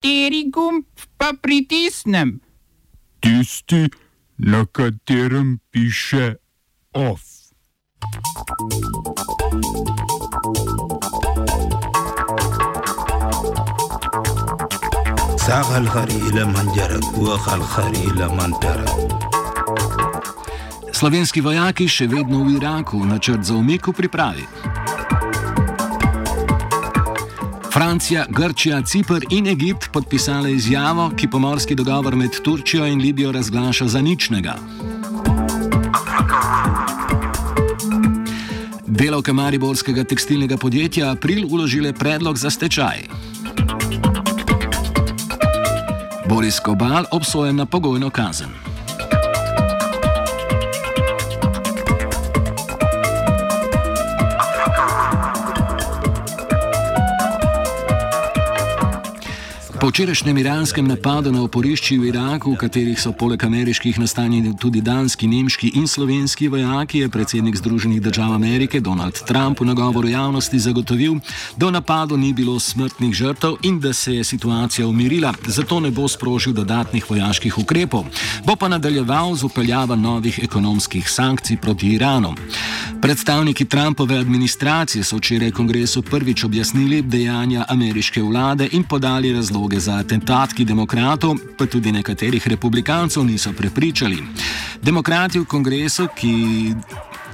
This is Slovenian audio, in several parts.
Kateri gumb pa pritisnem? Tisti, na katerem piše OF. ساق الخري إلى من جرب وخ الخري إلى من ترك Slovenski vojaki še vedno v Iraku, načrt za umik v pripravi. Francija, Grčija, Cipr in Egipt podpisali izjavo, ki pomorski dogovor med Turčijo in Libijo razglaša za ničnega. Delovke mariborskega tekstilnega podjetja April uložile predlog za stečaj. Boris Kobal obsojen na pogojno kazen. Po včerajšnjem iranskem napadu na oporišči v Iraku, v katerih so poleg ameriških nastanjeni tudi danski, nemški in slovenski vojaki, je predsednik Združenih držav Amerike Donald Trump v nagovoru javnosti zagotovil, da v napadu ni bilo smrtnih žrtev in da se je situacija umirila, zato ne bo sprožil dodatnih vojaških ukrepov, bo pa nadaljeval z upeljavo novih ekonomskih sankcij proti Iranu. Predstavniki Trumpove administracije so včeraj kongresu prvič objasnili dejanja ameriške vlade in podali razloge za atentat, ki demokratov, pa tudi nekaterih republikancev niso prepričali. Demokrati v kongresu, ki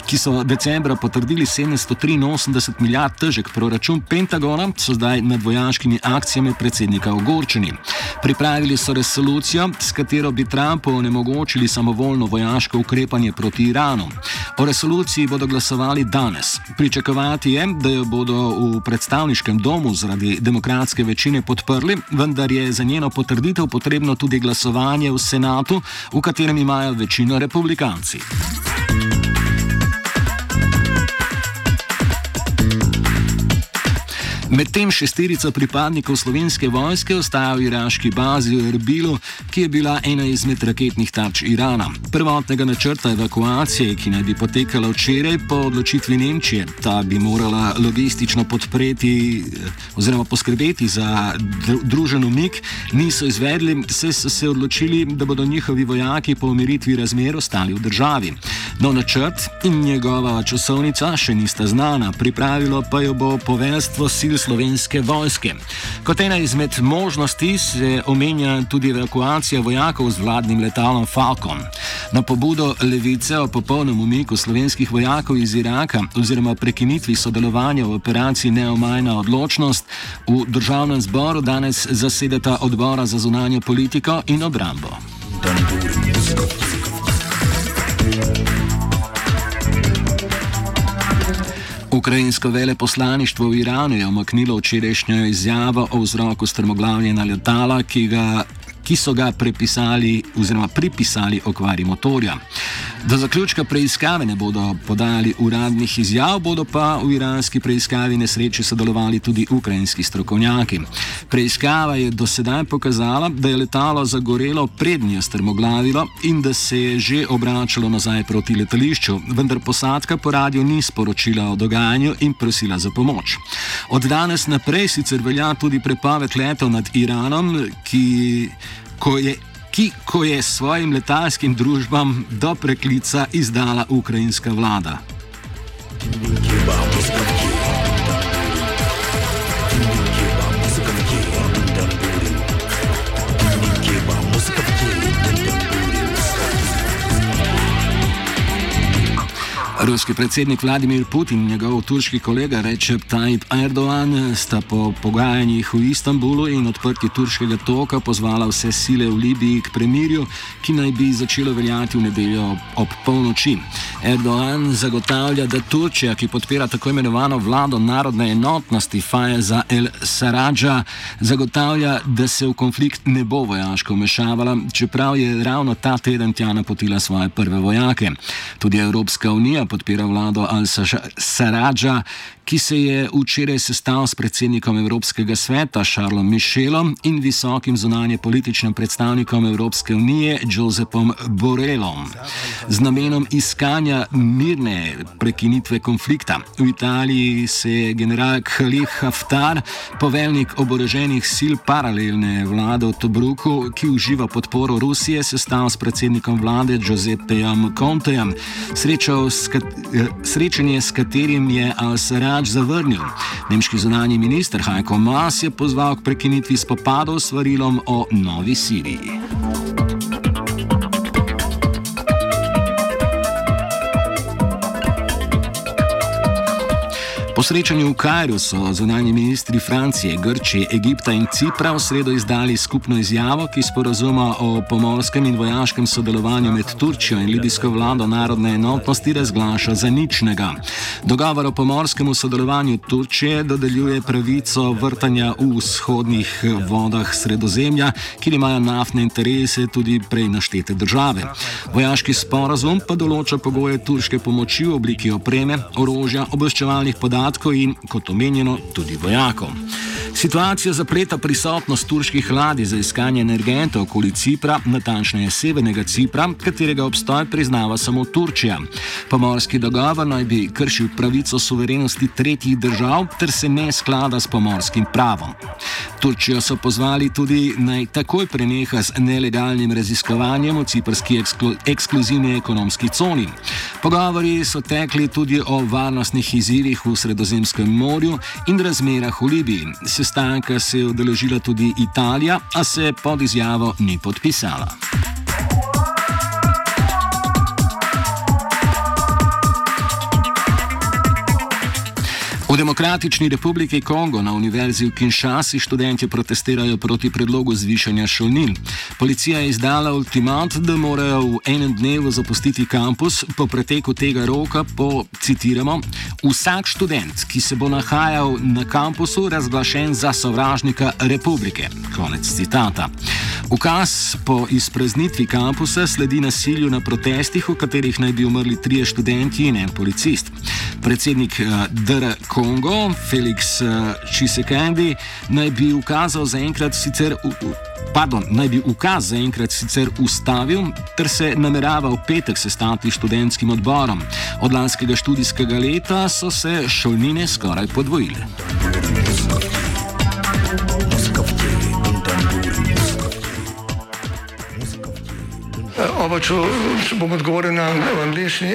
ki so decembra potrdili 783 milijard težek proračun Pentagona, so zdaj nad vojaškimi akcijami predsednika ogorčeni. Pripravili so resolucijo, s katero bi Trumpu onemogočili samovoljno vojaško ukrepanje proti Iranu. O resoluciji bodo glasovali danes. Pričakovati je, da jo bodo v predstavniškem domu zaradi demokratske večine podprli, vendar je za njeno potrditev potrebno tudi glasovanje v senatu, v katerem imajo večino republikanci. Medtem šesterica pripadnikov slovenske vojske ostaja v iraški bazi v Erbilu, ki je bila ena izmed raketnih tarč Irana. Prvotnega načrta evakuacije, ki naj bi potekala včeraj po odločitvi Nemčije, ta bi morala logistično podpreti oziroma poskrbeti za družen umik, niso izvedli, se so se odločili, da bodo njihovi vojaki po umiritvi razmer ostali v državi. No, načrt in njegova časovnica še nista znana, pripravilo pa jo bo poveljstvo sil slovenske vojske. Kot ena izmed možnosti se omenja tudi evakuacija vojakov z vladnim letalom Falcon. Na pobudo levice o popolnem umiku slovenskih vojakov iz Iraka oziroma prekinitvi sodelovanja v operaciji Neomajna odločnost v državnem zboru danes zasedeta odbora za zunanjo politiko in obrambo. Ukrajinsko veleposlaništvo v Iranu je omaknilo včerajšnjo izjavo o vzroku strmoglavljenja letala, ki, ga, ki so ga prepisali oziroma pripisali okvari motorja. Do zaključka preiskave ne bodo podali uradnih izjav, bodo pa v iranski preiskavi nesreče sodelovali tudi ukrajinski strokovnjaki. Preiskava je do sedaj pokazala, da je letalo zagorelo prednjo strmoglavilo in da se je že obračalo nazaj proti letališču, vendar posadka po radiju ni sporočila o dogajanju in prosila za pomoč. Od danes naprej sicer velja tudi prepoved letov nad Iranom, ki ko je ki ko je svojim letalskim družbam do preklica izdala ukrajinska vlada. Ruski predsednik Vladimir Putin in njegov turški kolega Recep Tayyip Erdogan sta po pogajanjih v Istanbulu in odprti turškega toka pozvala vse sile v Libiji k premirju, ki naj bi začelo veljati v nedeljo ob polnoči. Erdogan zagotavlja, da Turčija, ki podpira tako imenovano vlado narodne enotnosti Fajeza El Saradža, zagotavlja, da se v konflikt ne bo vojaško vmešavala, čeprav je ravno ta teden tja napotila svoje prve vojake. Tudi Evropska unija podpira vlado Al-Saradža, ki se je včeraj sestal s predsednikom Evropskega sveta Šarlom Mišelom in visokim zunanje političnim predstavnikom Evropske unije Josepom Borelom z namenom iskanja mirne prekinitve konflikta. V Italiji se je general Khalid Haftar, poveljnik oboroženih sil paralelne vlade v Tobruku, ki uživa podporo Rusije, sestal s predsednikom vlade Giuseppejem Contejem, srečanje s katerim je Al-Sarad pač zavrnil. Nemški zunani minister Heiko Maas je pozval k prekinitvi spopadov s varilom o novi Siriji. Srečanju v Kajru so zunanji ministri Francije, Grčije, Egipta in Cipra v sredo izdali skupno izjavo, ki sporozuma o pomorskem in vojaškem sodelovanju med Turčijo in libijsko vlado narodne enotnosti razglaša za ničnega. Dogovor o pomorskem sodelovanju Turčije dodeljuje pravico vrtanja v vzhodnih vodah sredozemlja, kjer imajo naftne interese tudi prej naštete države. Vojaški sporozum pa določa pogoje turške pomoči v obliki opreme, orožja, obveščevalnih podatkov, podatkov in, kot omenjeno, tudi vojakov. Situacija zapleta prisotnost turških ladij za iskanje energentov okoli Cipra, natančneje severnega Cipra, katerega obstoj priznava samo Turčija. Pomorski dogovor naj bi kršil pravico suverenosti tretjih držav ter se ne sklada s pomorskim pravom. Turčijo so pozvali tudi naj takoj preneha z nelegalnim raziskovanjem v ciprski eksklu ekskluzivni ekonomski coni. Pogovori so tekli tudi o varnostnih izzivih v Sredozemskem morju in razmerah v Libiji. Sestanka se je odeležila tudi Italija, a se pod izjavo ni podpisala. V Demokratični republiki Kongo na Univerzi v Kinshasi študenti protestirajo proti predlogu zvišanja šolnin. Policija je izdala ultimat, da morajo v enem dnevu zapustiti kampus, po preteku tega roka po, citiramo, vsak študent, ki se bo nahajal na kampusu, razglašen za sovražnika republike. Konec citata. Ukaz po izpraznitvi kampusa sledi nasilju na protestih, v katerih naj bi umrli trije študenti in en policist. Predsednik uh, DR Kongo Felix Čisekendi, eh, naj bi ukazal zaenkrat sicer. Pardon, naj bi ukaz zaenkrat sicer ustavil, ter se namerava v petek sestati študentskim odborom. Od lanskega študijskega leta so se šolnine skoraj podvojile. Oba, če, če bom odgovoril na angliški.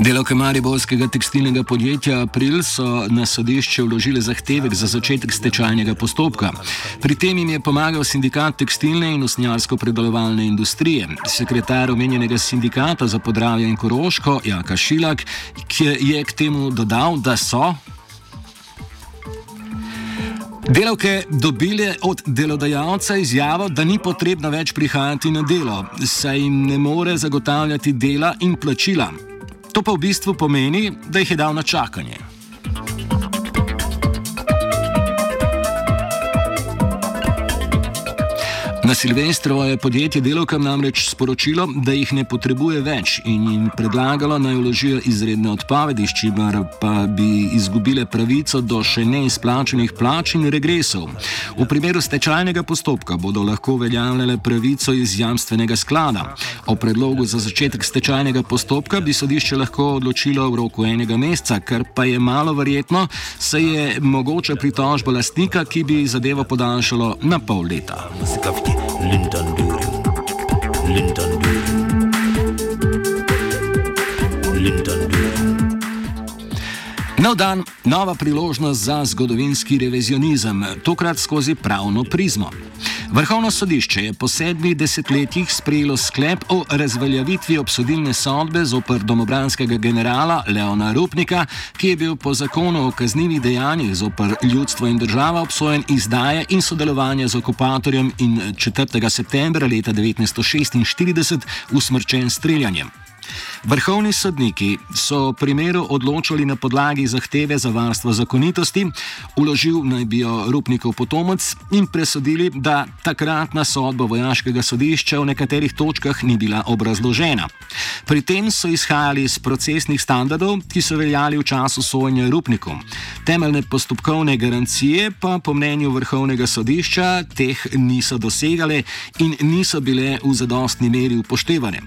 Delavke Mariborskega tekstilnega podjetja April so na sodišče vložile zahtevek za začetek stečajnega postopka. Pri tem jim je pomagal sindikat tekstilne in usnjarsko-predelovalne industrije. Sekretar omenjenega sindikata za podravje in koroško, Jaka Šilak, je k temu dodal, da so. Delavke dobile od delodajalca izjavo, da ni potrebno več prihajati na delo, saj jim ne more zagotavljati dela in plačila. To pa v bistvu pomeni, da jih je dal na čakanje. Na Silvestrovo je podjetje delovkam namreč sporočilo, da jih ne potrebuje več in jim predlagalo naj vložijo izredne odpovedi, s čimer pa bi izgubile pravico do še neizplačenih plač in regresov. V primeru stečajnega postopka bodo lahko uveljavljale pravico iz jamstvenega sklada. O predlogu za začetek stečajnega postopka bi sodišče lahko odločilo v roku enega meseca, kar pa je malo verjetno, saj je mogoče pritožba lastnika, ki bi zadevo podaljšalo na pol leta. Skavti. Lindanduri. Lindanduri. Lindanduri. Nov dan, nova priložnost za zgodovinski revizionizem, tokrat skozi pravno prizmo. Vrhovno sodišče je po sedmih desetletjih sprejelo sklep o razveljavitvi obsodilne sodbe zoper domobranskega generala Leona Rupnika, ki je bil po zakonu o kaznjivih dejanjih zoper ljudstvo in državo obsojen izdaje in sodelovanja z okupatorjem in 4. septembra leta 1946 usmrčen streljanjem. Vrhovni sodniki so v primeru odločili na podlagi zahteve za varstvo zakonitosti, uložil naj bi jo Rupnikov potomec in presodili, da takratna sodba vojaškega sodišča v nekaterih točkah ni bila obrazložena. Pri tem so izhajali iz procesnih standardov, ki so veljali v času sojenja Rupnikom. Temeljne postopkovne garancije pa po mnenju Vrhovnega sodišča teh niso dosegale in niso bile v zadostni meri upoštevane.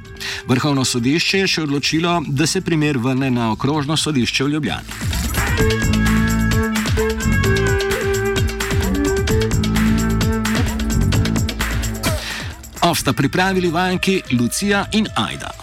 Vrhovno sodišče je še odločilo, da se primer vrne na okrožno sodišče v Ljubljani. Ovsta pripravili vajenki Lucija in Aida.